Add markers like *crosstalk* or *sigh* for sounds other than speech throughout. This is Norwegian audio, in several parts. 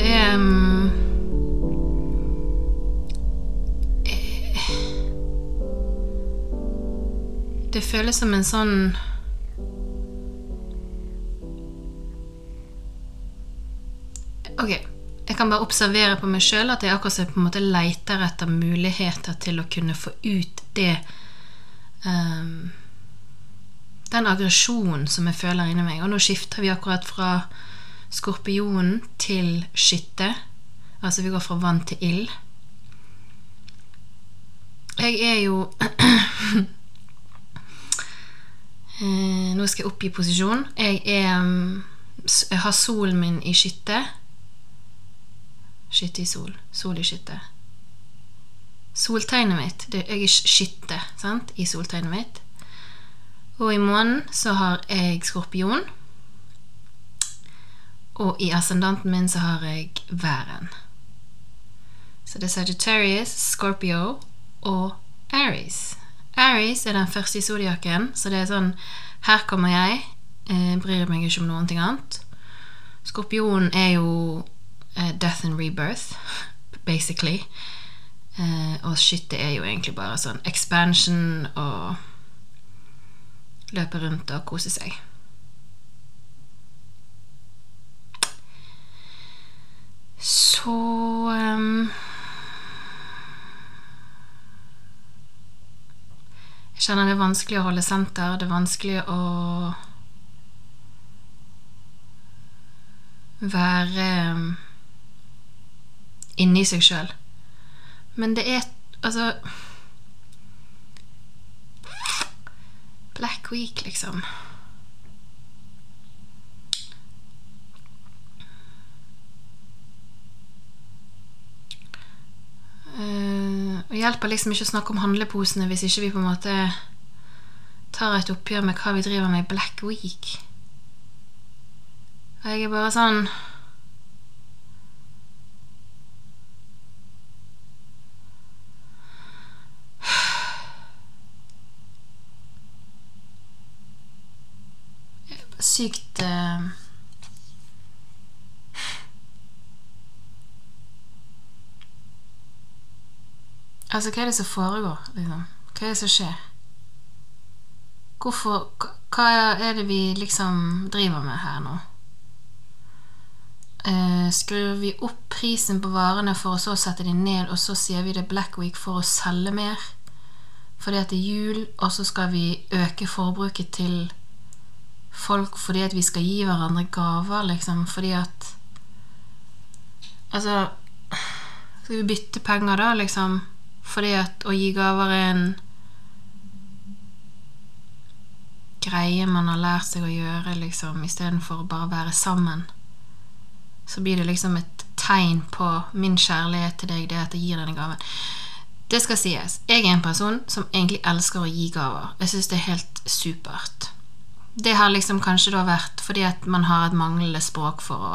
det er um, Det føles som en sånn Ok, jeg kan bare observere på meg sjøl at jeg akkurat så på en måte leter etter muligheter til å kunne få ut det um, Den aggresjonen som jeg føler inni meg. Og nå skifter vi akkurat fra skorpionen til skytte. Altså vi går fra vann til ild. Jeg er jo *clears throat* Eh, Nå skal jeg oppgi posisjon. Jeg, er, mm, jeg har solen min i skytte. Skytte i sol. Sol i skytte. Soltegnet mitt det, Jeg er skytte sant? i soltegnet mitt. Og i månen så har jeg skorpion. Og i ascendanten min så har jeg væren. Så det er Sagittarius, Scorpio og Aries. Aries er den første i zodiaken, så det er sånn Her kommer jeg. Eh, bryr meg ikke om noen ting annet. Skorpionen er jo eh, death and rebirth, *laughs* basically. Eh, og skyttet er jo egentlig bare sånn expansion og løpe rundt og kose seg. Så um, Jeg kjenner det er vanskelig å holde senter. Det er vanskelig å være um, inni seg sjøl. Men det er altså Black Week, liksom. Hjelper liksom ikke å snakke om handleposene hvis ikke vi på en måte tar et oppgjør med hva vi driver med i Black Week. Og jeg er bare sånn *sighs* Sykt eh, Altså, hva er det som foregår, liksom? Hva er det som skjer? Hvorfor hva- er det vi liksom driver med her nå? Eh, skrur vi opp prisen på varene for å så sette de ned, og så sier vi det er Black Week for å selge mer? Fordi at det er jul, og så skal vi øke forbruket til folk fordi at vi skal gi hverandre gaver, liksom. Fordi at Altså Skal vi bytte penger, da, liksom? Fordi at å gi gaver er en greie man har lært seg å gjøre, liksom, istedenfor å bare være sammen. Så blir det liksom et tegn på min kjærlighet til deg, det at jeg gir denne gaven. Det skal sies. Jeg er en person som egentlig elsker å gi gaver. Jeg syns det er helt supert. Det har liksom kanskje da vært fordi at man har et manglende språk for å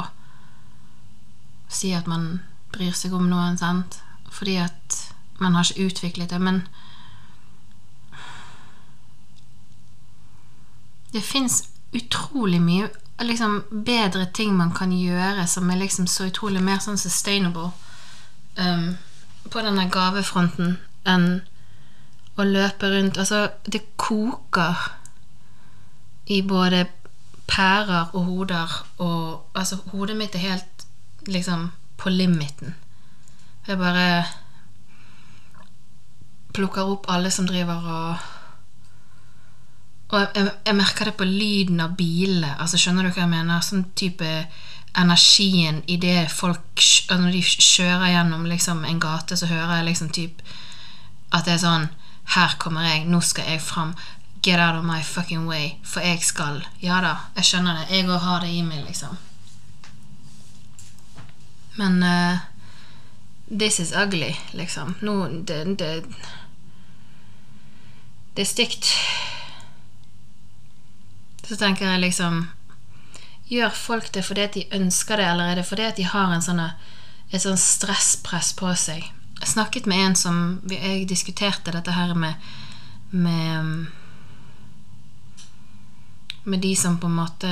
si at man bryr seg om noen, sant? Fordi at man har ikke utviklet det. Men det fins utrolig mye liksom, bedre ting man kan gjøre som er liksom så utrolig mer sånn sustainable um, på denne gavefronten enn å løpe rundt Altså, det koker i både pærer og hoder, og altså, hodet mitt er helt liksom på limiten. Jeg bare plukker opp alle som driver og Og jeg, jeg merker det på lyden av bilene. Altså, skjønner du hva jeg mener? Sånn type energien i det folk altså, Når de kjører gjennom liksom, en gate, så hører jeg liksom typ at det er sånn Her kommer jeg, nå skal jeg fram. Get out of my fucking way. For jeg skal. Ja da, jeg skjønner det. Jeg òg har det i meg, liksom. Men uh, This is ugly, liksom. Nå det, det er stygt. Så tenker jeg liksom Gjør folk det fordi de ønsker det, eller er det fordi de har en sånne, et sånn stresspress på seg? Jeg snakket med en som Jeg diskuterte dette her med med, med de som på en måte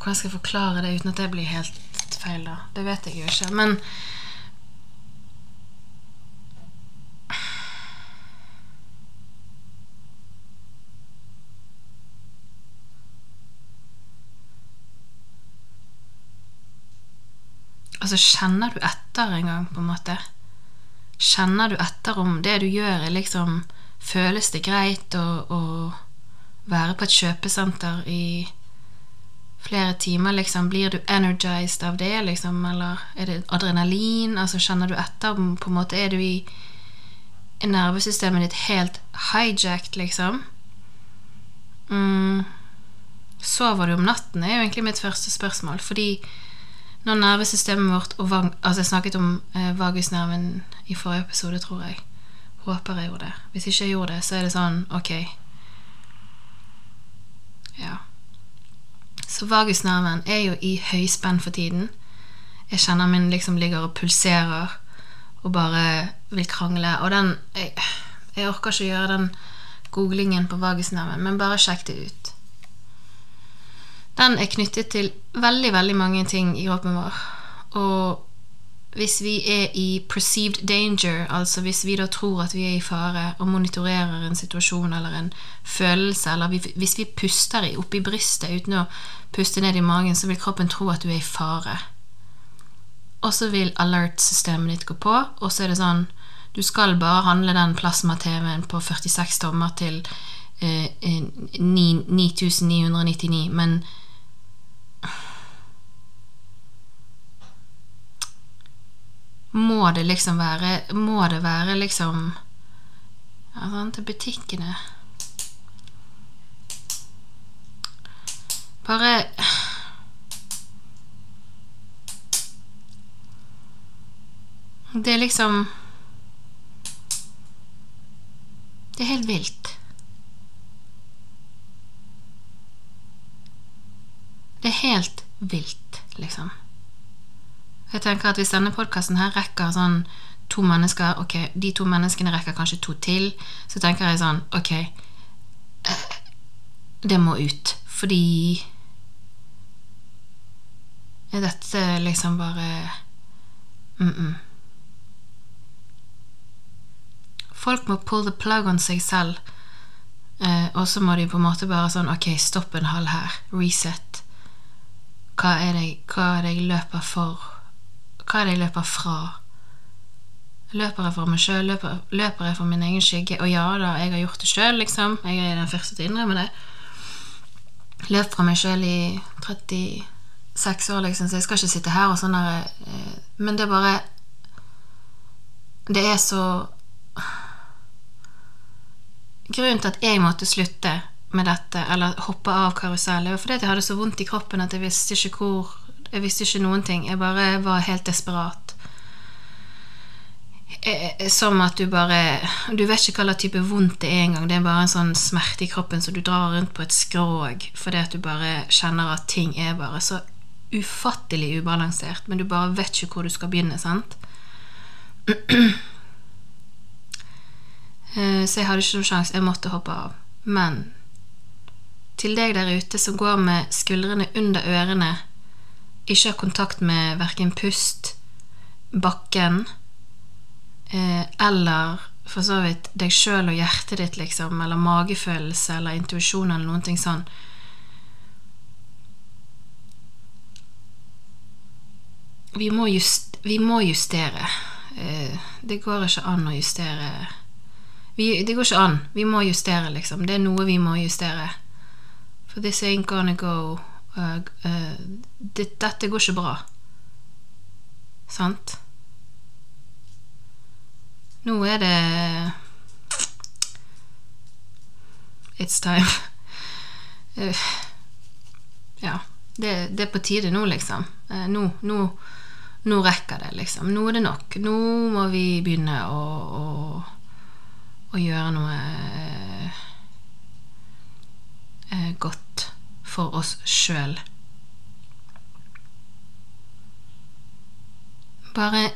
Hvordan skal jeg forklare det uten at det blir helt feil, da? Det vet jeg jo ikke. Men Altså, kjenner du etter en gang, på en måte? Kjenner du etter om det du gjør, er liksom Føles det greit å, å være på et kjøpesenter i flere timer, liksom? Blir du energized av det, liksom? Eller er det adrenalin? Altså, kjenner du etter om på en måte Er du i er nervesystemet ditt helt hijacked, liksom? Mm. Sover du om natten, er jo egentlig mitt første spørsmål. Fordi når nervesystemet vårt og vag, Altså, jeg snakket om eh, vagusnerven i forrige episode, tror jeg. Håper jeg gjorde det. Hvis ikke jeg gjorde det, så er det sånn Ok. Ja. Så vagusnerven er jo i høyspenn for tiden. Jeg kjenner min liksom ligger og pulserer og bare vil krangle. Og den Jeg, jeg orker ikke å gjøre den googlingen på vagusnerven, men bare sjekk det ut. Den er knyttet til veldig, veldig mange ting i kroppen vår. Og hvis vi er i perceived danger, altså hvis vi da tror at vi er i fare og monitorerer en situasjon eller en følelse, eller hvis vi puster opp i brystet uten å puste ned i magen, så vil kroppen tro at du er i fare. Og så vil alert-systemet ditt gå på, og så er det sånn Du skal bare handle den plasma-TV-en på 46 tommer til eh, 9999, men Må det liksom være Må det være liksom sånn til butikkene Bare Det er liksom Det er helt vilt. Det er helt vilt, liksom. Jeg tenker at Hvis denne podkasten her rekker sånn to mennesker Ok, de to menneskene rekker kanskje to til. Så tenker jeg sånn Ok, eh, det må ut. Fordi Er dette liksom bare mm -mm. Folk må pull the plug on seg selv. Eh, og så må de på en måte bare sånn Ok, stopp en halv her. Reset. Hva er det, hva er det jeg løper for? Hva er det jeg løper fra? Løper jeg for meg sjøl? Løper, løper, jeg for min egen skygge? Og ja da, jeg har gjort det sjøl, liksom. Jeg er den første til å innrømme det. Løp fra meg sjøl i 36 år, liksom, så jeg skal ikke sitte her og sånn der eh, Men det er bare Det er så Grunnen til at jeg måtte slutte med dette, eller hoppe av karusell, var fordi at jeg hadde så vondt i kroppen at jeg visste ikke hvor jeg visste ikke noen ting. Jeg bare var helt desperat. Eh, eh, som at du bare Du vet ikke hva slags type vondt det er engang. Det er bare en sånn smerte i kroppen så du drar rundt på et skrog fordi at du bare kjenner at ting er bare så ufattelig ubalansert, men du bare vet ikke hvor du skal begynne, sant? *clears throat* Eh, så jeg hadde ikke noen sjanse. Jeg måtte hoppe av. Men til deg der ute som går med skuldrene under ørene ikke har kontakt med verken pust, bakken eh, eller for så vidt deg sjøl og hjertet ditt, liksom, eller magefølelse eller intuisjon eller noen ting sånn Vi må, just, vi må justere. Eh, det går ikke an å justere vi, Det går ikke an. Vi må justere, liksom. Det er noe vi må justere. For this ain't gonna go uh, uh, dette går ikke bra. Sant? Nå er det It's time. Uh, *laughs* ja. Det, det, er på tide nå, liksom. Nå, nå, nå, rekker det, liksom. Nå er det nok. Nå må vi begynne å, å, å gjøre noe godt for oss sjøl. Bare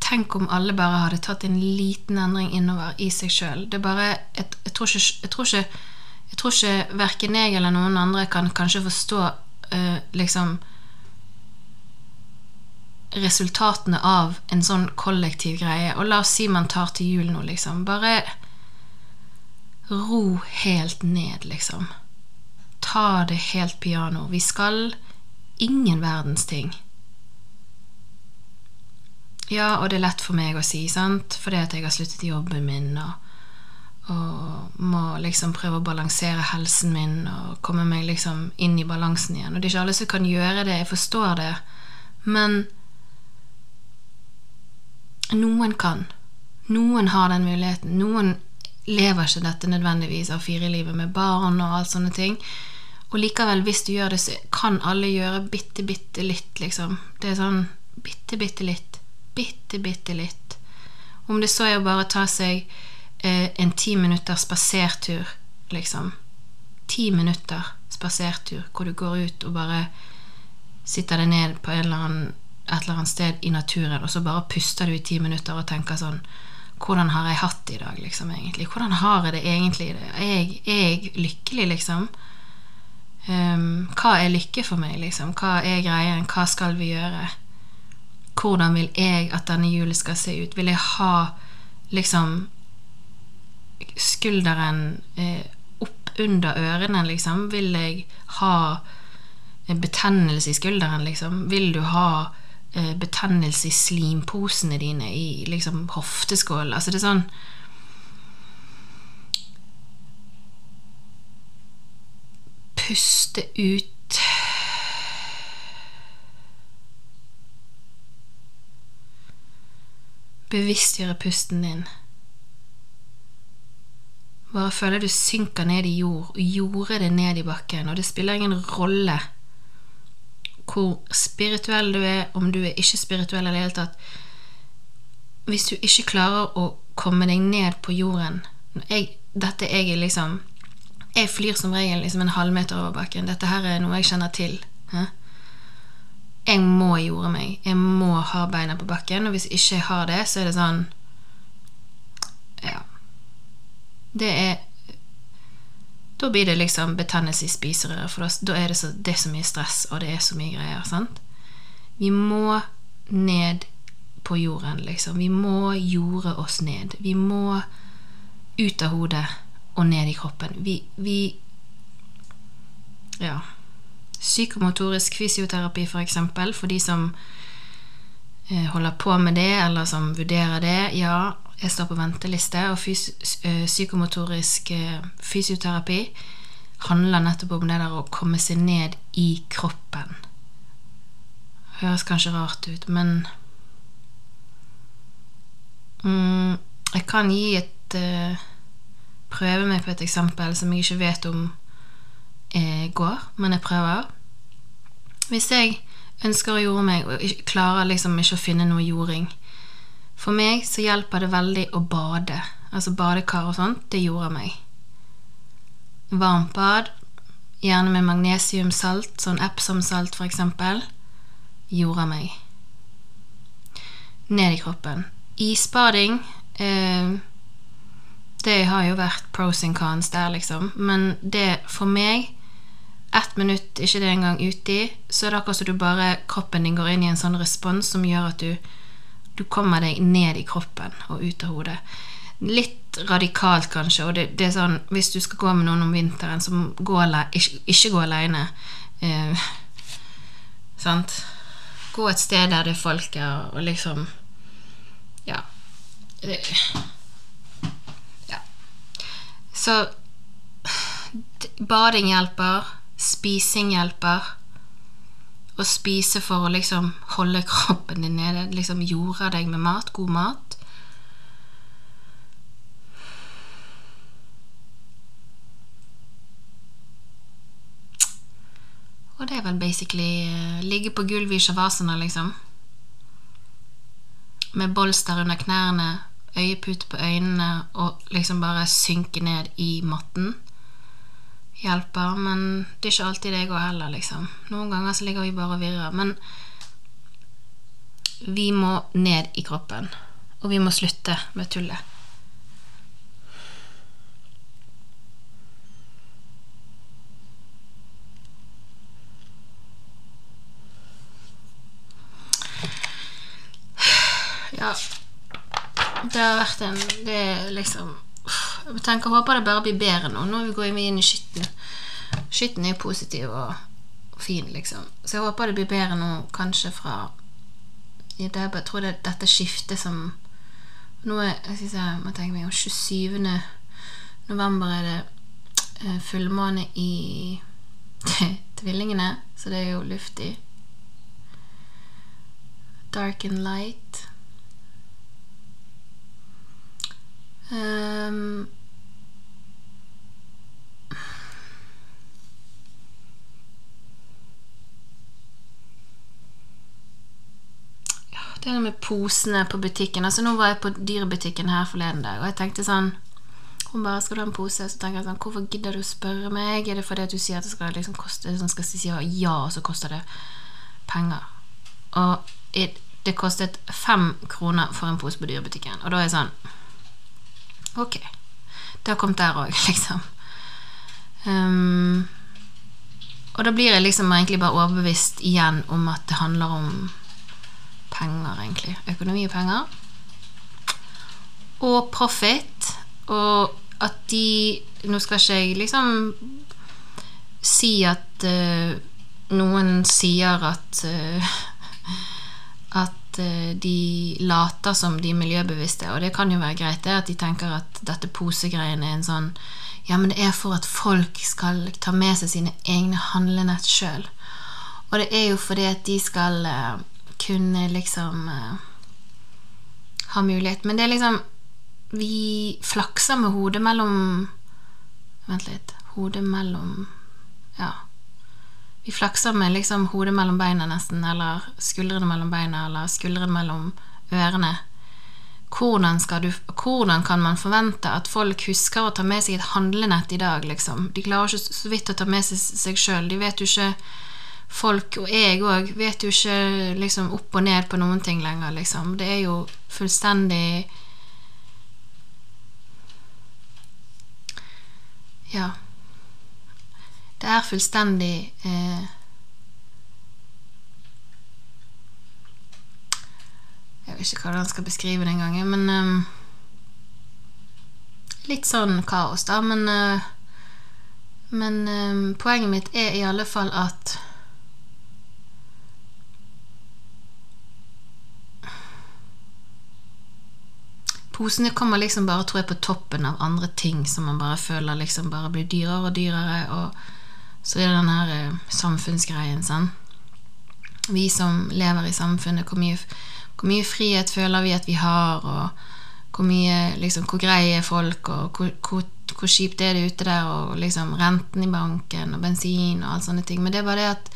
tenk om alle bare hadde tatt en liten endring innover i seg sjøl. Jeg, jeg, tror ikke, jeg tror ikke verken jeg eller noen andre kan kanskje forstå uh, liksom resultatene av en sånn kollektiv greie. Og la oss si man tar til jul nå, liksom. Bare ro helt ned, liksom. Ta det helt piano. Vi skal ingen verdens ting. Ja, og det er lett for meg å si, sant, fordi at jeg har sluttet i jobben min og, og må liksom prøve å balansere helsen min og komme meg liksom inn i balansen igjen. Og det er ikke alle som kan gjøre det, jeg forstår det, men noen kan. Noen har den muligheten. Noen lever ikke dette nødvendigvis av firelivet med barn og alt sånne ting. Og likevel, hvis du gjør det, så kan alle gjøre bitte, bitte litt, liksom. Det er sånn bitte, bitte litt bitte, bitte litt. Om det så er å bare ta seg eh, en ti minutter spasertur, liksom. Ti minutter spasertur hvor du går ut og bare sitter deg ned på eller annen, et eller annet sted i naturen, og så bare puster du i ti minutter og tenker sånn Hvordan har jeg hatt det i dag, liksom, egentlig? Hvordan har jeg det egentlig? Er jeg, er jeg lykkelig, liksom? Um, hva er lykke for meg, liksom? Hva er greien? Hva skal vi gjøre? hvordan vil jeg at denne julen skal se ut? Vil jeg ha liksom skulderen eh, opp under ørene, liksom? Vil jeg ha betennelse i skulderen, liksom? Vil du ha eh, betennelse i slimposene dine, i liksom hofteskål? Altså, det er sånn Puste ut bevisstgjøre pusten din. Bare føle du synker ned i jord, og jorder det ned i bakken, og det spiller ingen rolle hvor spirituell du er, om du er ikke spirituell i det hele tatt. Hvis du ikke klarer å komme deg ned på jorden jeg, Dette er jeg liksom Jeg flyr som regel liksom en halvmeter over bakken. Dette her er noe jeg kjenner til. Hæ? jeg må jorde meg. Jeg må ha beina på bakken. Og hvis ikke jeg har det, så er det sånn Ja. Det er Da blir det liksom betennelse i spiserøret, for da er det så, det er så mye stress, og det er så mye greier. sant? Vi må ned på jorden, liksom. Vi må jorde oss ned. Vi må ut av hodet og ned i kroppen. Vi, vi Ja psykomotorisk fysioterapi, f.eks., for, eksempel, for de som eh, holder på med det, eller som vurderer det. Ja, jeg står på venteliste, og fys eh, psykomotorisk eh, fysioterapi handler nettopp om det der å komme seg ned i kroppen. Høres kanskje rart ut, men mm, Jeg kan gi et uh, Prøve meg på et eksempel som jeg ikke vet om eh, går, men jeg prøver. Hvis jeg ønsker å jorde meg og klarer liksom ikke å finne noe jording For meg så hjelper det veldig å bade. Altså badekar og sånt. Det jorder meg. Varmt bad, gjerne med magnesiumsalt, sånn Epsom-salt eksempel, jorder meg. Ned i kroppen. Isbading eh, Det har jo vært pros and cons der, liksom. Men det for meg ett minutt, ikke det engang uti, så er det akkurat som du bare kroppen din går inn i en sånn respons som gjør at du, du kommer deg ned i kroppen og ut av hodet. Litt radikalt, kanskje, og det, det, er sånn hvis du skal gå med noen om vinteren, så gå, ikke, ikke gå aleine. Eh, *laughs* sant? Gå et sted der det er folk er, og liksom Ja. Det. Så bading hjelper. Spising hjelper. Å spise for å liksom holde kroppen din nede. Liksom jorde deg med mat. God mat. Og det er vel basically uh, ligge på gulvet i shavasana, liksom. Med bolster under knærne, øyepute på øynene og liksom bare synke ned i matten hjelper, men det er ikke alltid det går heller, liksom. Noen ganger så ligger vi bare og virrer. Men vi må ned i kroppen, og vi må slutte med tullet. Ja Det har vært en Det er liksom jeg tenker, håper det bare blir bedre nå. Nå går vi inn i skitten. Skitten er positiv og fin, liksom. Så jeg håper det blir bedre nå, kanskje fra Jeg tror det er dette skiftet som Nå er jeg jeg må tenke meg om 27. november er det eh, fullmåne i *laughs* tvillingene, så det er jo luftig. Dark and light. Um, Det er noe med posene på butikken. Altså Nå var jeg på dyrebutikken her forleden dag, og jeg tenkte sånn Hun bare 'Skal du ha en pose?' Så tenker jeg sånn Hvorfor gidder du å spørre meg? Er det fordi at du sier at det skal liksom koste sånn skal si ja, og så koster det penger? Og det kostet fem kroner for en pose på dyrebutikken, og da er jeg sånn Ok. Det har kommet der òg, *laughs* liksom. Um, og da blir jeg liksom egentlig bare overbevist igjen om at det handler om penger, egentlig. Økonomi og penger. Og profit. Og at de Nå skal ikke jeg liksom si at uh, noen sier at uh, At de later som de miljøbevisste, og det kan jo være greit, det at de tenker at dette posegreiene er en sånn Ja, men det er for at folk skal ta med seg sine egne handlenett sjøl. Og det er jo fordi at de skal kunne liksom uh, ha mulighet. Men det er liksom Vi flakser med hodet mellom Vent litt. Hodet mellom Ja. Vi flakser med liksom hodet mellom beina, nesten, eller skuldrene mellom beina, eller skuldrene mellom ørene. Hvordan, du, hvordan, kan man forvente at folk husker å ta med seg et handlenett i dag, liksom? De klarer ikke så vidt å ta med seg seg sjøl. De vet jo ikke folk, og jeg òg, vet jo ikke liksom opp og ned på noen ting lenger, liksom. Det er jo fullstendig Ja. Det er fullstendig eh, Jeg vet ikke hvordan jeg skal beskrive det engang, men eh, Litt sånn kaos, da, men eh, Men um, poenget mitt er i alle fall at Posene kommer liksom bare, tror jeg, på toppen av andre ting som man bare føler liksom bare blir dyrere og dyrere. Og så er det den her eh, samfunnsgreien, sant. Vi som lever i samfunnet, hvor mye, hvor mye, frihet føler vi at vi har, og hvor mye liksom, Hvor greie er folk, og hvor, hvor, hvor kjipt er det ute der, og liksom renten i banken, og bensin og alle sånne ting. Men det er bare det at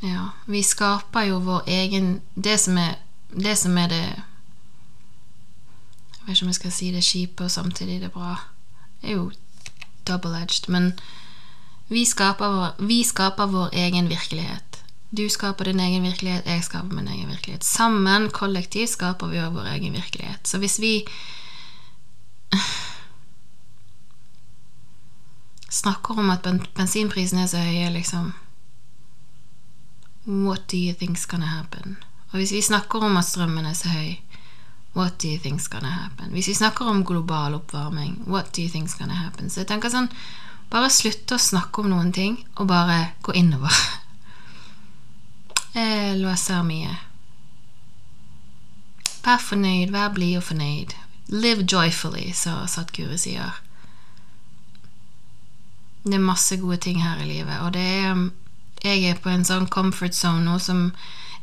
Ja, vi skaper jo vår egen Det som er det, som er det Jeg vet ikke om jeg skal si det kjipe og samtidig det er bra. Det er jo double-edged. Men vi skaper, vår, vi skaper vår egen virkelighet. Du skaper din egen virkelighet, jeg skaper min egen virkelighet. Sammen, kollektivt, skaper vi vår egen virkelighet. Så hvis vi snakker om at bensinprisene er så høye, liksom What do you think's gonna happen? Og hvis vi snakker om at strømmen er så høy, what do you think's gonna happen? Hvis vi snakker om global oppvarming, what do you think's gonna happen? Så jeg tenker sånn Bare slutte å snakke om noen ting, og bare gå innover. *laughs* Jeg låser mye. Vær fornøyd, vær blid og fornøyd. Live joyfully, så Satguru sier. Det er masse gode ting her i livet, og det er jeg er på en sånn comfort zone nå som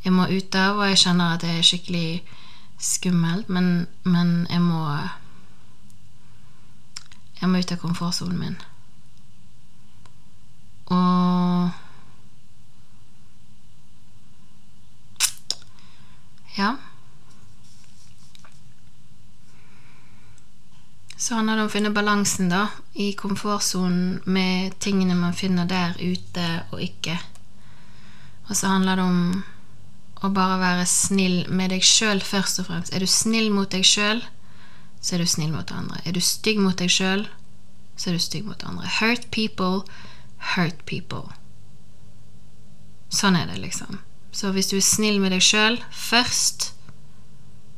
jeg må ut av, og jeg kjenner at det er skikkelig skummelt, men, men jeg må Jeg må ut av komfortsonen min. Og Ja. Så handler det om å finne balansen da, i komfortsonen med tingene man finner der ute og ikke. Og så handler det om å bare være snill med deg sjøl først og fremst. Er du snill mot deg sjøl, så er du snill mot andre. Er du stygg mot deg sjøl, så er du stygg mot andre. Hurt people, hurt people. Sånn er det, liksom. Så hvis du er snill med deg sjøl først,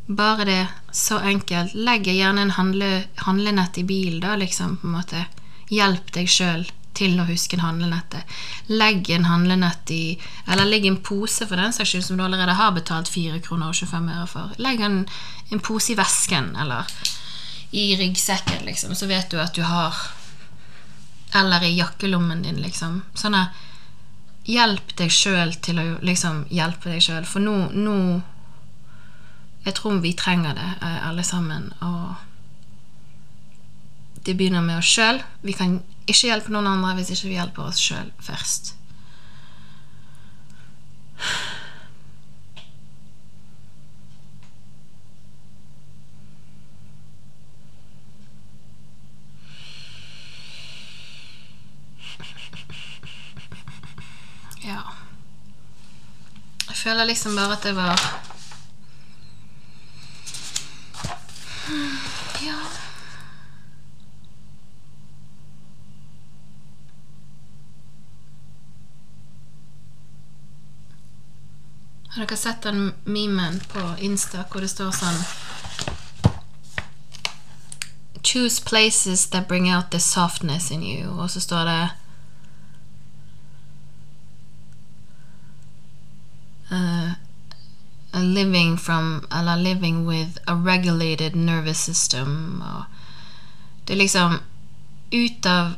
bare det. Så enkelt. Legg gjerne en handle, handlenett i bilen, da, liksom, på en måte. Hjelp deg sjøl til å huske en handlenette. Legg en handlenett i Eller legg en pose for den saks skyld som du allerede har betalt 4 kroner og 25 øre for. Legg en, en pose i vesken eller i ryggsekken, liksom, så vet du at du har Eller i jakkelommen din, liksom. Sånn at Hjelp deg sjøl til å liksom hjelpe deg sjøl, for nå, nå Jeg tror vi trenger det, eh, alle sammen. Og det begynner med oss sjøl. Vi kan ikke hjelpe noen andre hvis ikke vi hjelper oss sjøl først. Ja. Jeg føler liksom bare at det var Ja. Har dere sett den memen på Insta hvor det står sånn Choose places that bring out the softness in you. Og så står det uh, living from Eller living with a regulated nervous system. Og det er liksom ut av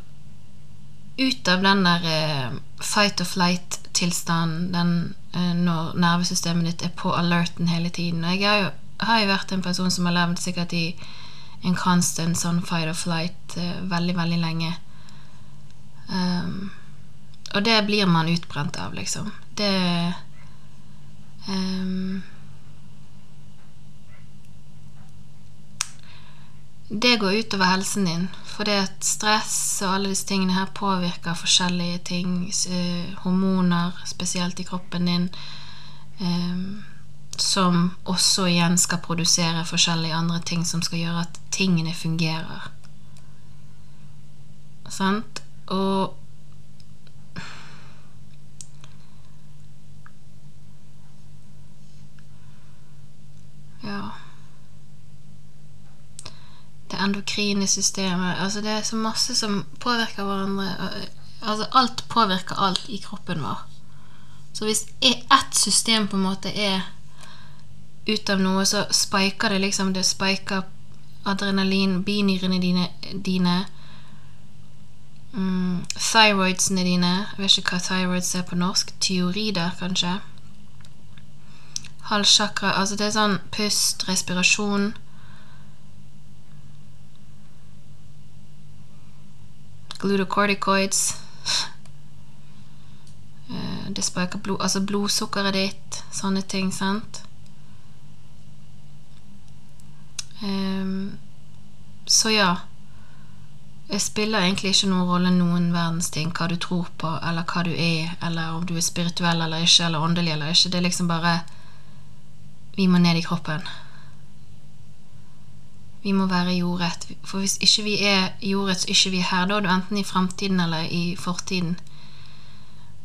Ut av den der uh, fight or flight-tilstanden, den når nervesystemet ditt er på alerten hele tiden. Og jeg har jo, har jo vært en person som har levd sikkert i en constant sånn fight or flight uh, veldig, veldig lenge. Um, og det blir man utbrent av, liksom. Det um, Det går utover helsen din, For det at stress og alle disse tingene her påvirker forskjellige ting. Uh, hormoner, spesielt i kroppen din, um, som også igjen skal produsere forskjellige andre ting som skal gjøre at tingene fungerer. Sant? Og Ja Det endokrine systemet Altså, det er så masse som påvirker hverandre. Altså, alt påvirker alt i kroppen vår. Så hvis ett system på en måte er ut av noe, så spiker det liksom Det spiker adrenalin, binyrene dine, dine mm, thyroidsene dine Jeg vet ikke hva thyroids er på norsk. Tyorider, kanskje. Halssjakra Altså, det er sånn pust, respirasjon Glutocorticoids. *laughs* Det spiker blod, altså blodsukkeret ditt, sånne ting, sant? Um, så ja. Det spiller egentlig ikke noen rolle noen verdens ting hva du tror på, eller hva du er, eller om du er spirituell eller ikke, eller åndelig eller ikke. Det er liksom bare Vi må ned i kroppen. Vi må være jordrett. For hvis ikke vi er jordrett, så ikke vi her. Da er du enten i framtiden eller i fortiden.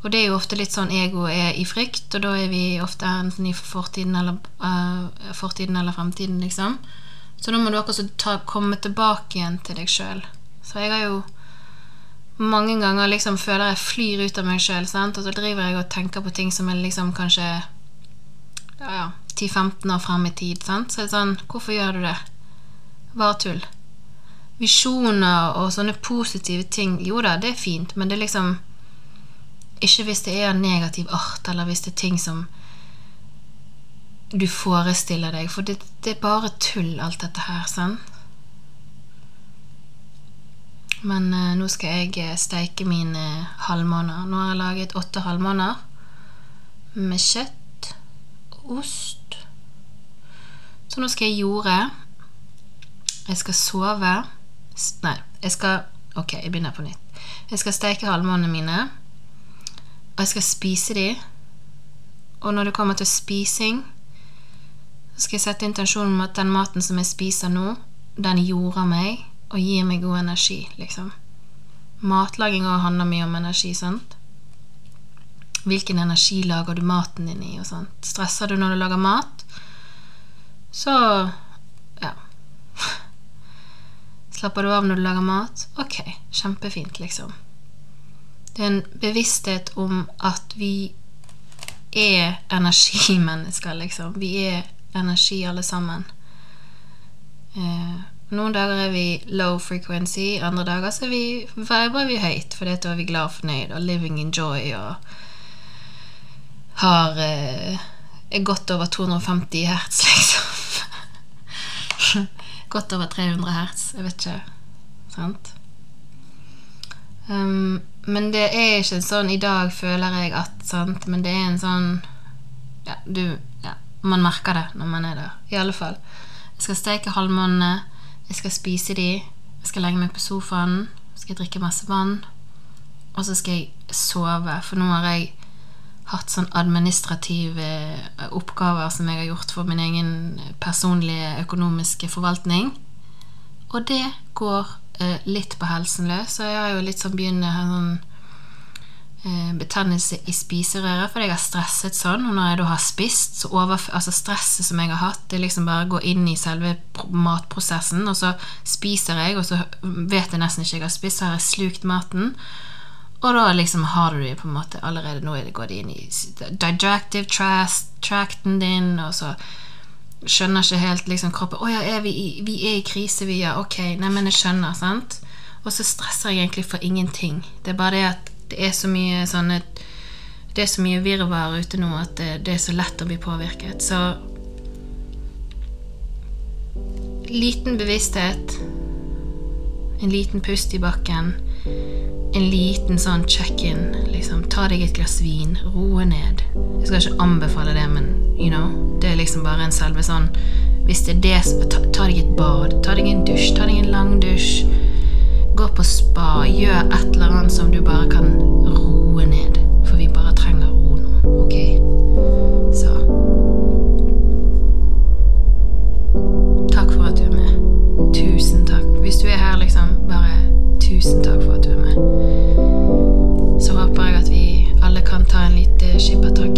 Og det er jo ofte litt sånn ego er i frykt, og da er vi ofte enten i fortiden eller, uh, fortiden eller fremtiden, liksom. Så da må du akkurat ta, komme tilbake igjen til deg sjøl. Så jeg har jo mange ganger liksom føler jeg flyr ut av meg sjøl, og så driver jeg og tenker på ting som er liksom kanskje ja, ja, 10-15 år frem i tid. Sant? Så det er sånn Hvorfor gjør du det? Bare tull. Visjoner og sånne positive ting, jo da, det er fint, men det er liksom Ikke hvis det er av negativ art, eller hvis det er ting som du forestiller deg, for det, det er bare tull, alt dette her, sant? Men eh, nå skal jeg eh, steike mine halvmåner. Nå har jeg laget åtte halvmåner med kjøtt og ost. Så nå skal jeg jorde. Jeg skal sove. Nei, jeg skal Ok, jeg begynner på nytt. Jeg skal steke halvmånene mine, og jeg skal spise de. Og når det kommer til spising, så skal jeg sette intensjonen om at den maten som jeg spiser nå, den jorder meg og gir meg god energi, liksom. Matlaging òg handler mye om energi, sant? Hvilken energi lager du maten din i, og sånt. Stresser du når du lager mat, så. Slapper du av når du lager mat? Ok, kjempefint, liksom. Det er en bevissthet om at vi er energimennesker, liksom. Vi er energi, alle sammen. Eh, noen dager er vi low frequency, andre dager så vi, vibrer vi høyt, for da er vi glad og fornøyd og living in joy og har eh, er godt over 250 hertz, *laughs* liksom. Godt over 300 hertz. Jeg vet ikke. Sant? Um, men det er ikke sånn i dag, føler jeg at sant? Men det er en sånn Ja, du ja, Man merker det når man er der. I alle fall. Jeg skal steke halvmånene. Jeg skal spise de. Jeg skal legge meg på sofaen. Jeg skal drikke masse vann. Og så skal jeg sove, for nå har jeg hatt sånn administrative oppgaver som jeg har gjort for min egen personlige økonomiske forvaltning. Og det går eh, litt på helsen løs. Og jeg har jo litt sånn begynner sånn eh, betennelse i spiserøret fordi jeg har stresset sånn. Og når jeg da har spist, så over, altså stresset som jeg har hatt, det liksom bare går inn i selve matprosessen, og så spiser jeg, og så vet jeg nesten ikke jeg har spist, så har jeg slukt maten. Og da liksom har du det på en måte allerede Nå er det gått inn i digestive tracten din, og så skjønner ikke helt liksom kroppen 'Å ja, er vi, i, vi er i krise, vi, ja. Ok. Nei, men jeg skjønner, sant?' Og så stresser jeg egentlig for ingenting. Det er bare det at det er så mye sånne Det er så mye virvar ute nå at det, det er så lett å bli påvirket. Så liten bevissthet, en liten pust i bakken en liten sånn check-in. Liksom, ta deg et glass vin, roe ned. Jeg skal ikke anbefale det, men you know, det er liksom bare en selve sånn Hvis det er det ta, ta deg et bad, ta deg en dusj, ta deg en lang dusj. Gå på spa, gjør et eller annet som du bare kan roe ned. For vi bare trenger ro nå, OK? Så Takk for at du er med. Tusen takk. Hvis du er her, liksom, bare tusen takk for at du er med. Så håper jeg at vi alle kan ta en lite skippertak